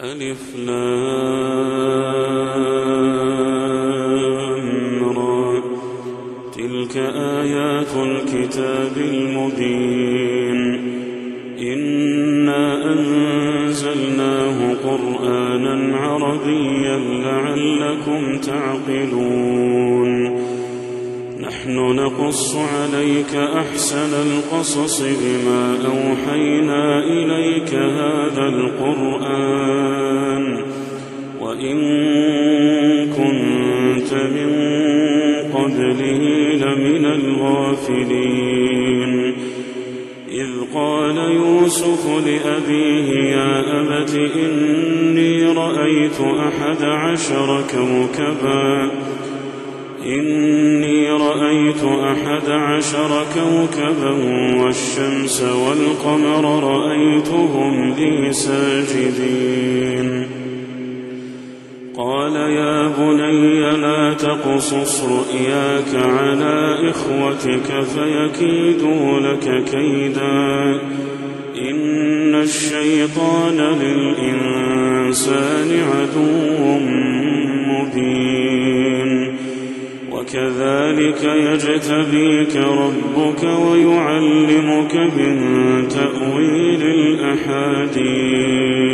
ألف لام را. تلك آيات الكتاب المبين. إنا أنزلناه قرآنا عربيا لعلكم تعقلون. نحن نقص عليك أحسن القصص بما أوحينا إليك هذا القرآن. وإن كنت من قبله لمن الغافلين. إذ قال يوسف لأبيه يا أبت إني رأيت أحد عشر كوكباً. إني رأيت أحد عشر كوكبا والشمس والقمر رأيتهم لي ساجدين. تقصص رؤياك على إخوتك فيكيدوا لك كيدا. إن الشيطان للإنسان عدو مبين. وكذلك يجتبيك ربك ويعلمك من تأويل الأحاديث.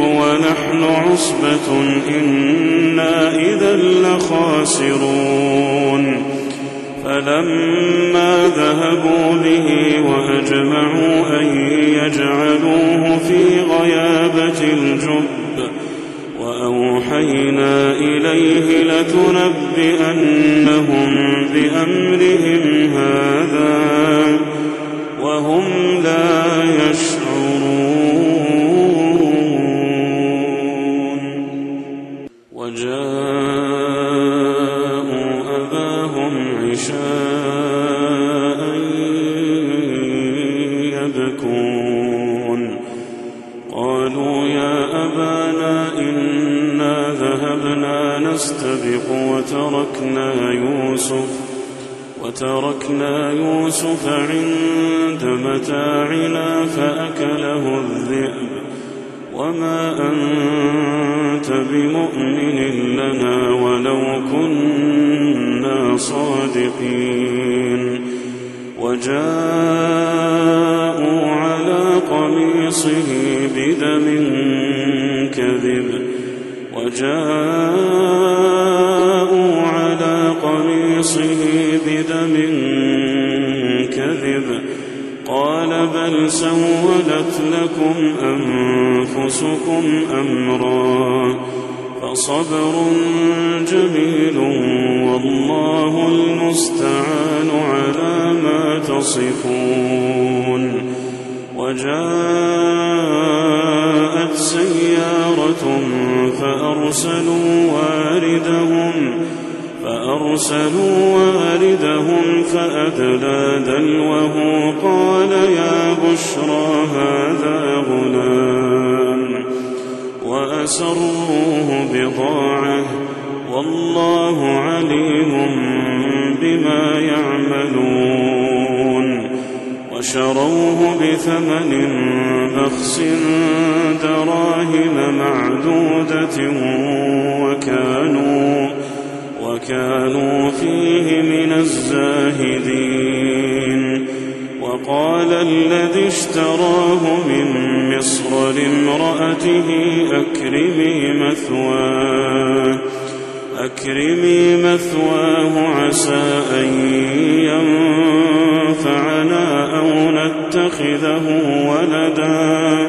ونحن عصبة إنا إذا لخاسرون. فلما ذهبوا به وأجمعوا أن يجعلوه في غيابة الجب وأوحينا إليه لتنبئنهم بأمرهم سولت لكم أنفسكم أمرا فصبر جميل والله المستعان على ما تصفون وجاءت سيارة فأرسلوا واردهم فأرسلوا واردهم فأدلى دلوه قال يا بشرى هذا غلام وأسروه بضاعة والله عليم بما يعملون وشروه بثمن بخس دراهم معدودة وكانوا فيه من الزاهدين. وقال الذي اشتراه من مصر لامرأته أكرمي مثواه أكرمي مثواه عسى أن ينفعنا أو نتخذه ولدا.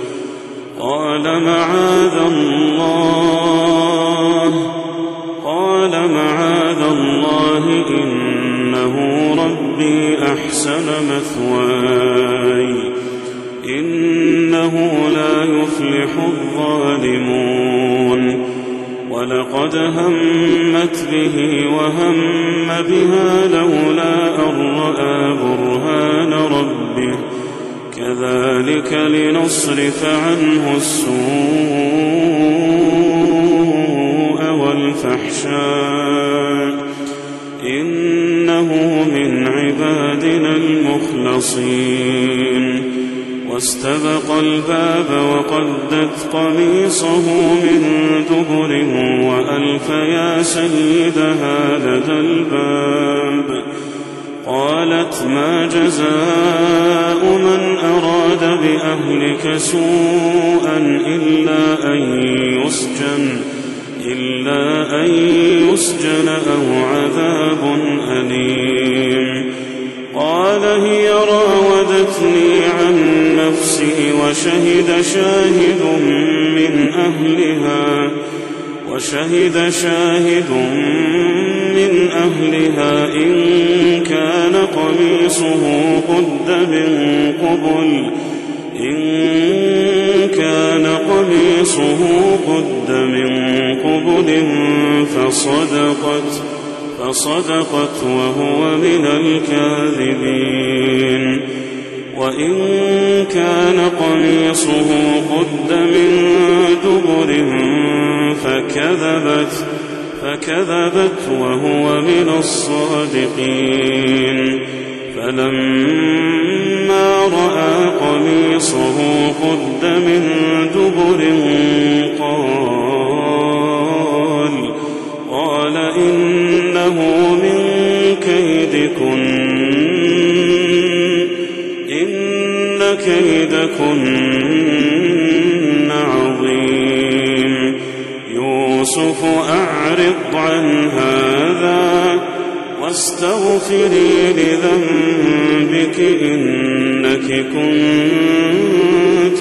قال معاذ الله قال معاذ الله إنه ربي أحسن مثواي إنه لا يفلح الظالمون. ولقد همت به وهم بها لولا أن رأى برهان ربه. كذلك لنصرف عنه السوء والفحشاء. إنه من عبادنا المخلصين. واستبق الباب وقدت قميصه من دبر وألف يا سيدها لدى الباب. قالت ما جزاء من أراد بأهلك سوءا إلا أن يسجن إلا أن يسجن أو عذاب أليم. قال هي راودتني عن نفسي وشهد شاهد من أهلها وشهد شاهد من أهلها إن قميصه قد من قبل. إن كان قميصه قد من قبل فصدقت فصدقت وهو من الكاذبين. وإن كان قميصه قد من دبر فكذبت فكذبت وهو من الصادقين. فلما رأى قميصه قد من دبر قال قال إنه من كيدكن إن كيدكن يوسف أعرض عن هذا واستغفري لذنبك إنك كنت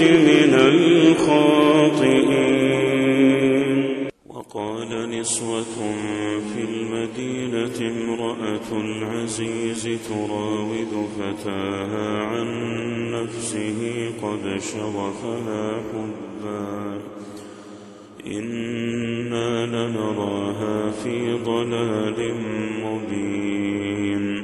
من الخاطئين. وقال نسوة في المدينة امرأة العزيز تراود فتاها عن نفسه قد شغفها حبا. إنا لنراها في ضلال مبين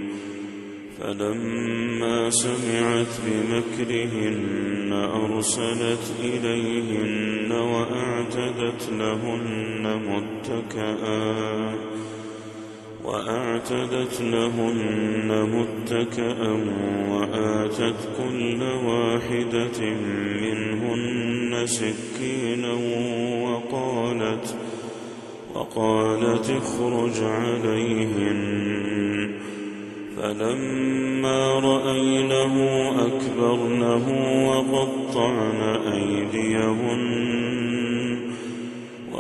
فلما سمعت بمكرهن أرسلت إليهن وأعتدت لهن متكئا وأعتدت لهن متكأ وآتت كل واحدة منهن سكينا وقالت وقالت اخرج عليهن. فلما رأينه أكبرنه وقطعن أيديهن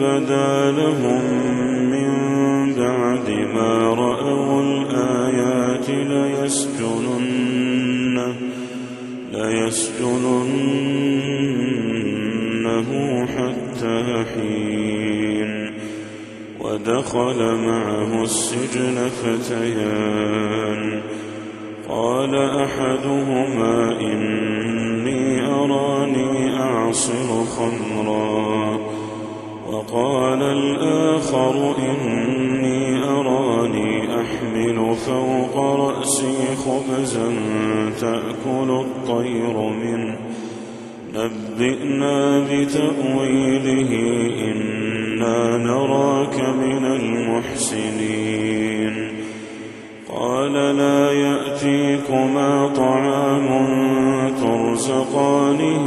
بدا لهم من بعد ما رأوا الآيات ليسجننه ليسجننه حتى حين. ودخل معه السجن فتيان. قال أحدهما إني أراني أعصر خمرا. وقال الآخر إني أراني أحمل فوق رأسي خبزا تأكل الطير منه. نبئنا بتأويله إنا نراك من المحسنين. قال لا يأتيكما طعام ترزقانه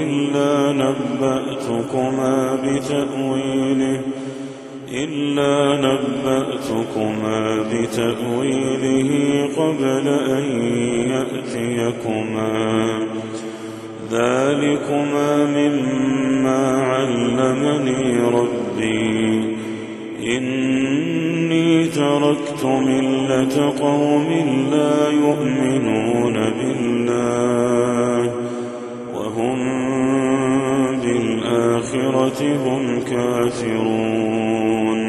إلا نبأتكما بتأويله إلا نبأتكما بتأويله قبل أن يأتيكما. ذلكما مما علمني ربي. إني تركت ملة قوم لا يؤمنون بالله وهم بالآخرة هم كافرون.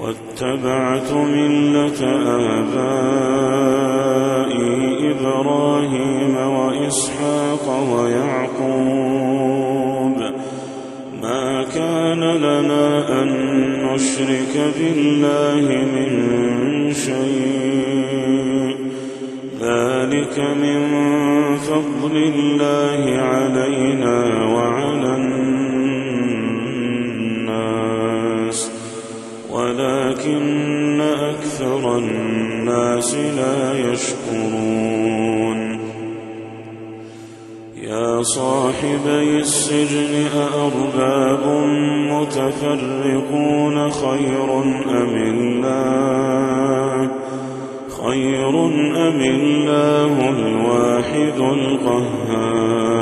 واتبعت ملة آبائي إبراهيم وإسحاق ويعقوب. ما كان لنا أن نشرك بالله من شيء. ذلك من فضل الله علينا وعلى الناس ولكن أكثر الناس لا يشكرون. يا صاحبي السجن أأرباب متفرقون خير أم الله؟ خير أم الله الواحد القهار؟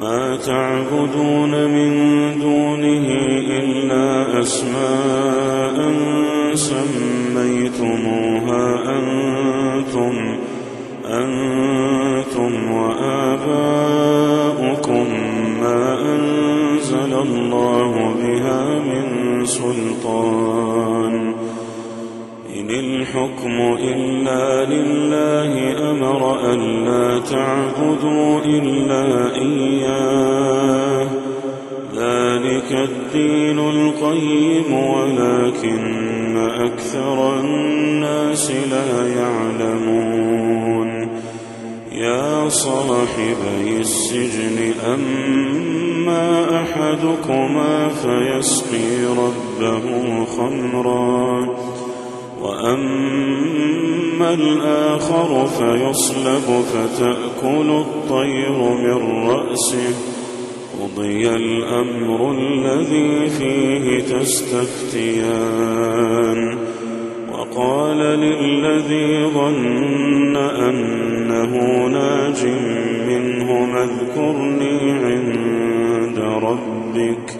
ما تعبدون من دونه إلا أسماء سميتموها أنتم أنتم وآباؤكم ما أنزل الله بها من سلطان. الحكم إلا لله أمر ألا تعبدوا إلا إياه. ذلك الدين القيم ولكن أكثر الناس لا يعلمون. يا صاحبي السجن أما أحدكما فيسقي ربه خمرا. وأما الآخر فيصلب فتأكل الطير من رأسه. قضي الأمر الذي فيه تستفتيان. وقال للذي ظن أنه ناج منه اذكرني عند ربك.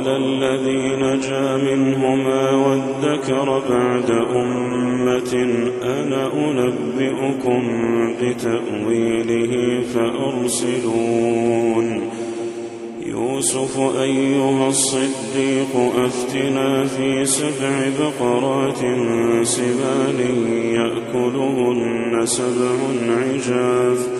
وقال الذي نجا منهما وادكر بعد أمة أنا أنبئكم بتأويله فأرسلون. يوسف أيها الصديق أفتنا في سبع بقرات سمان يأكلهن سبع عجاف.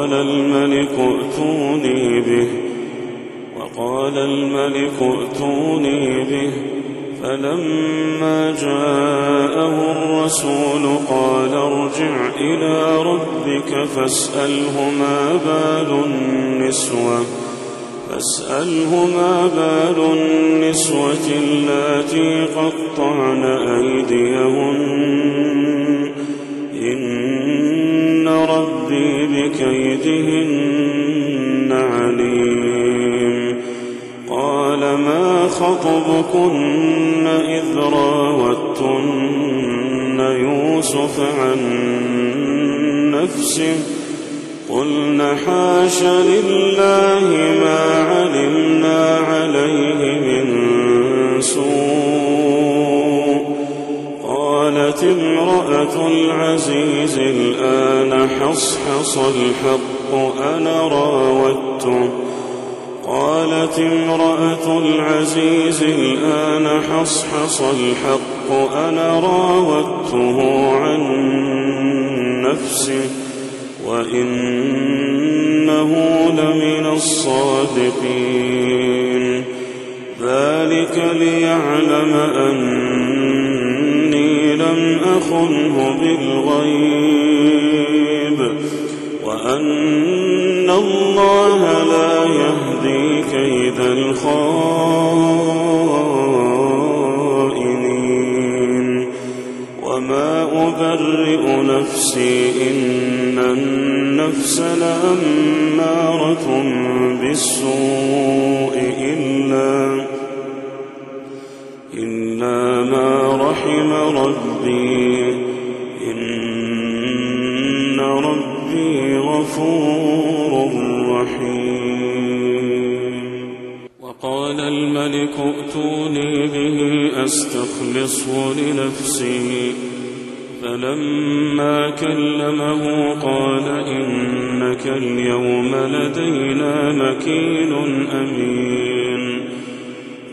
وقال الملك ائتوني به. وقال الملك ائتوني به. فلما جاءه الرسول قال ارجع إلى ربك فاسأله ما بال النسوة. فاسأله ما بال النسوة اللاتي قطعن أيديهن. بكيدهن عليم. قال ما خطبكن إذ راوتن يوسف عن نفسه؟ قلن حاش لله ما علمنا عليه امرأة العزيز الآن حصحص الحق أنا راودته قالت امرأة العزيز الآن حصحص الحق أنا راودته عن نفسه وإنه لمن الصادقين. ذلك ليعلم أني لم أخنه بالغيب وأن الله لا يهدي كيد الخائنين وما أبرئ نفسي إن النفس لأمارة بالسوء إلا إلا ما رحم ربي إن ربي غفور رحيم. وقال الملك ائتوني به أستخلصه لنفسي. فلما كلمه قال إنك اليوم لدينا مكين أمين.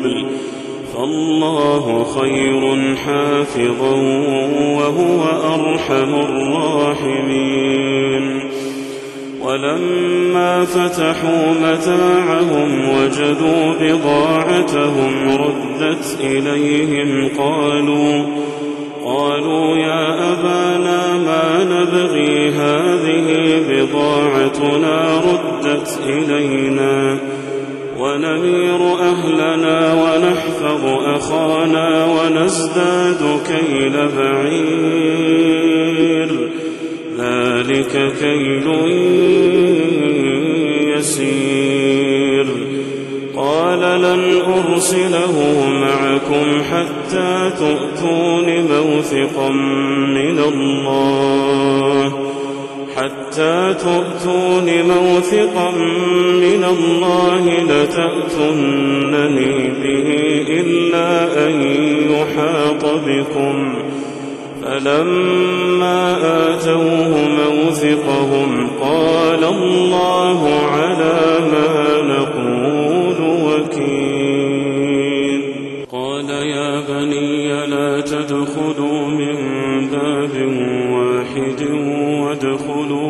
قبل فالله خير حافظا وهو أرحم الراحمين. ولما فتحوا متاعهم وجدوا بضاعتهم ردت إليهم قالوا قالوا يا أبانا ما نبغي هذه بضاعتنا ردت إلينا. ونمير أهلنا ونحفظ أخانا ونزداد كيل بعير. ذلك كيل يسير. قال لن أرسله معكم حتى تؤتون موثقا من الله. حتى تؤتون موثقا من الله لتأتونني به إلا أن يحاط بكم. فلما آتوه موثقهم قال الله على ما نقول وكيل. قال يا بني لا تدخلوا من باب واحد أبواب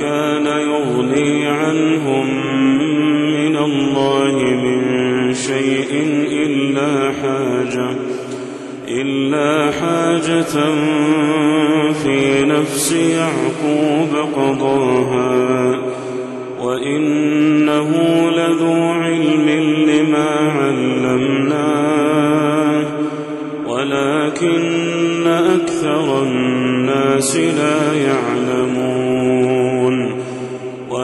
كان يغني عنهم من الله من شيء إلا حاجة إلا حاجة في نفس يعقوب قضاها وإنه لذو علم لما علمناه ولكن أكثر الناس لا يعلمون.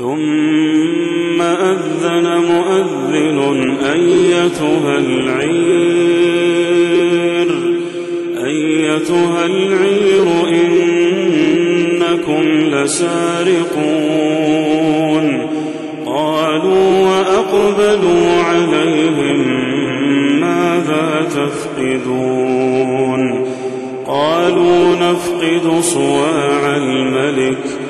ثم أذن مؤذن أيتها العير أيتها العير إنكم لسارقون. قالوا وأقبلوا عليهم ماذا تفقدون؟ قالوا نفقد صواع الملك.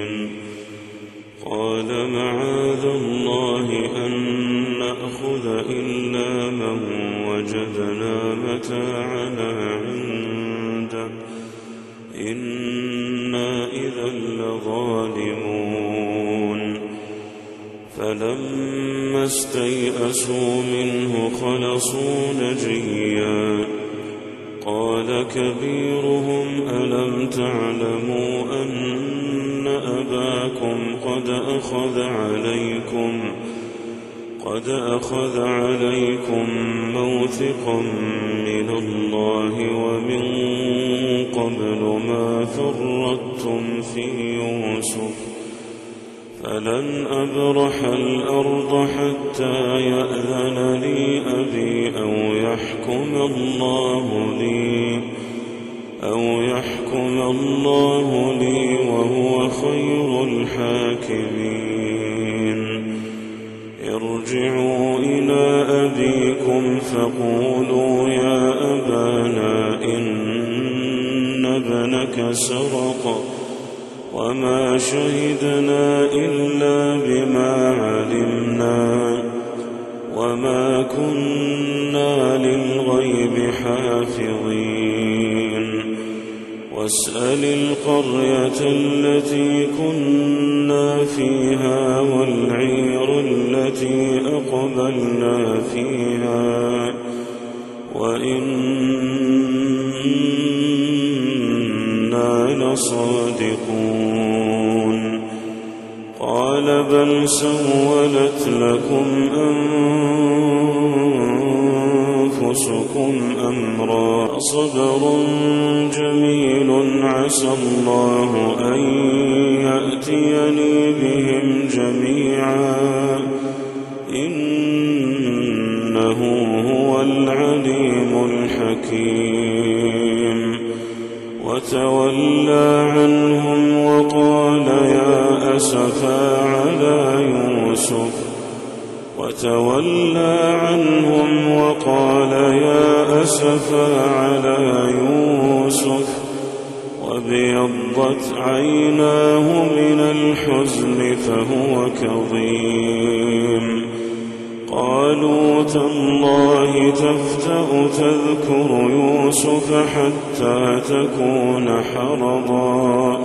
قال معاذ الله أن نأخذ إلا من وجدنا متاعنا عنده. إنا إذا لظالمون. فلما استيئسوا منه خلصوا نجيا. قال كبيرهم ألم تعلموا اباكم قد أخذ عليكم قد أخذ عليكم موثقا من الله ومن قبل ما فرطتم في يوسف. فلن أبرح الأرض حتى يأذن لي أبي أو يحكم الله لي. أو يحكم الله لي وهو خير الحاكمين. ارجعوا إلى أبيكم فقولوا يا أبانا إن ابنك سرق وما شهدنا إلا بما علمنا وما كنا للغيب حافظين. واسأل القرية التي كنا فيها والعير التي أقبلنا فيها. وإنا لصادقون. قال بل سولت لكم أنفسكم أمرا. صبر جميل عسى الله أن يأتيني بهم جميعا. إنه هو العليم الحكيم. وتولى عنهم وقال يا أسفا على يوسف. وتولى عنهم وقال يا أسفا وابيضت عيناه من الحزن فهو كظيم. قالوا تالله تفتأ تذكر يوسف حتى تكون حرضا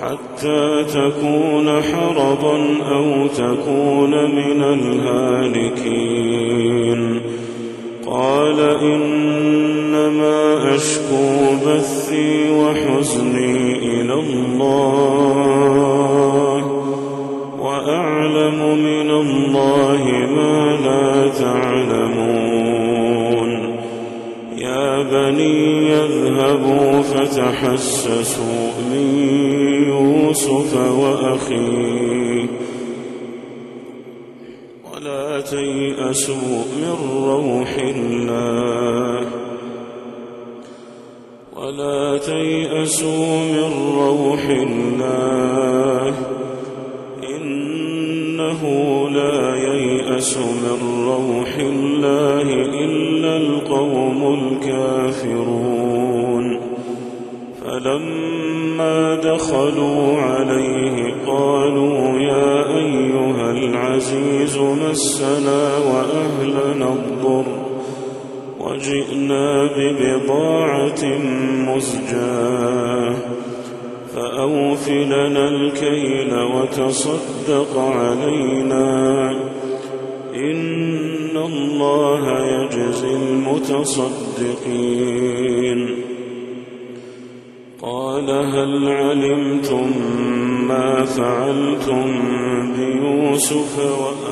حتى تكون حرضا أو تكون من الهالكين. قال إنما أشكو بثي وحزني إلى الله وأعلم من الله ما لا تعلمون يا بني يذهبوا فتحسسوا من يوسف وأخيه ولا تيأسوا من روح الله ولا تيأسوا من روح الله. إنه لا ييأس من روح الله إلا القوم الكافرون. فلما دخلوا عليه قالوا يا أيها العزيز مسنا وأهلنا الضر. وجئنا ببضاعة مزجاة. فأوف لنا الكيل وتصدق علينا. إن الله يجزي المتصدقين. قال هل علمتم ما فعلتم بيوسف وأخيه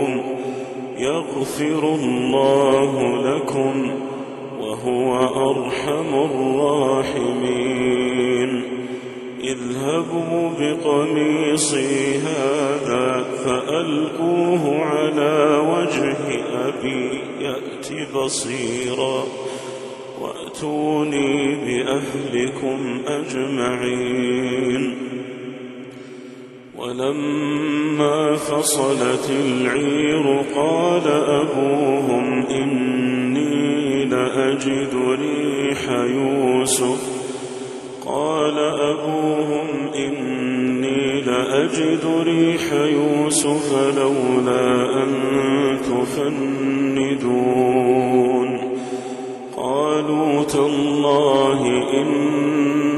يغفر الله لكم وهو أرحم الراحمين. اذهبوا بقميصي هذا فألقوه على وجه أبي يأت بصيرا وأتوني بأهلكم أجمعين. ولما فصلت العير قال أبوهم إني لأجد ريح يوسف. قال أبوهم إني لأجد ريح يوسف لولا أن تفندون. قالوا تالله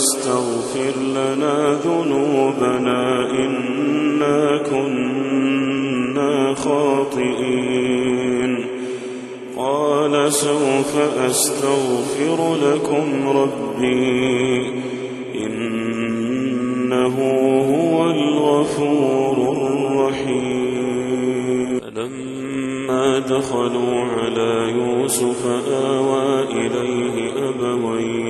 أبانا استغفر لنا ذنوبنا إنا كنا خاطئين. قال سوف أستغفر لكم ربي إنه هو الغفور الرحيم. فلما دخلوا على يوسف آوى إليه أبويه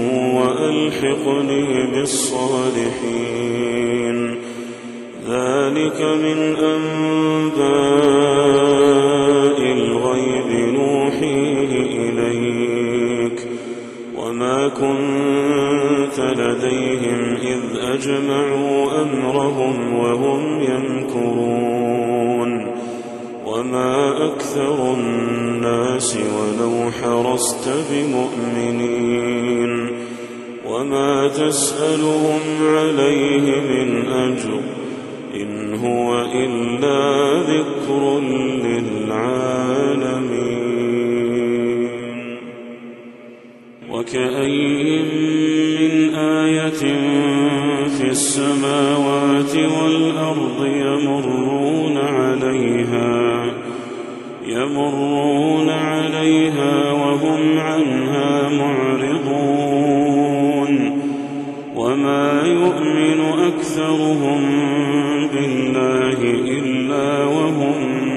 وألحقني بالصالحين. ذلك من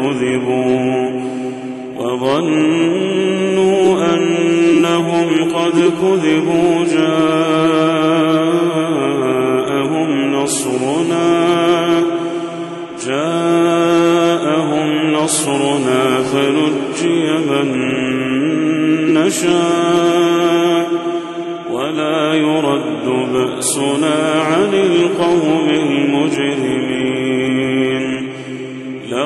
كذبوا وظنوا أنهم قد كذبوا جاءهم نصرنا جاءهم نصرنا فنجي من نشاء ولا يرد بأسنا عن القوم المجرمين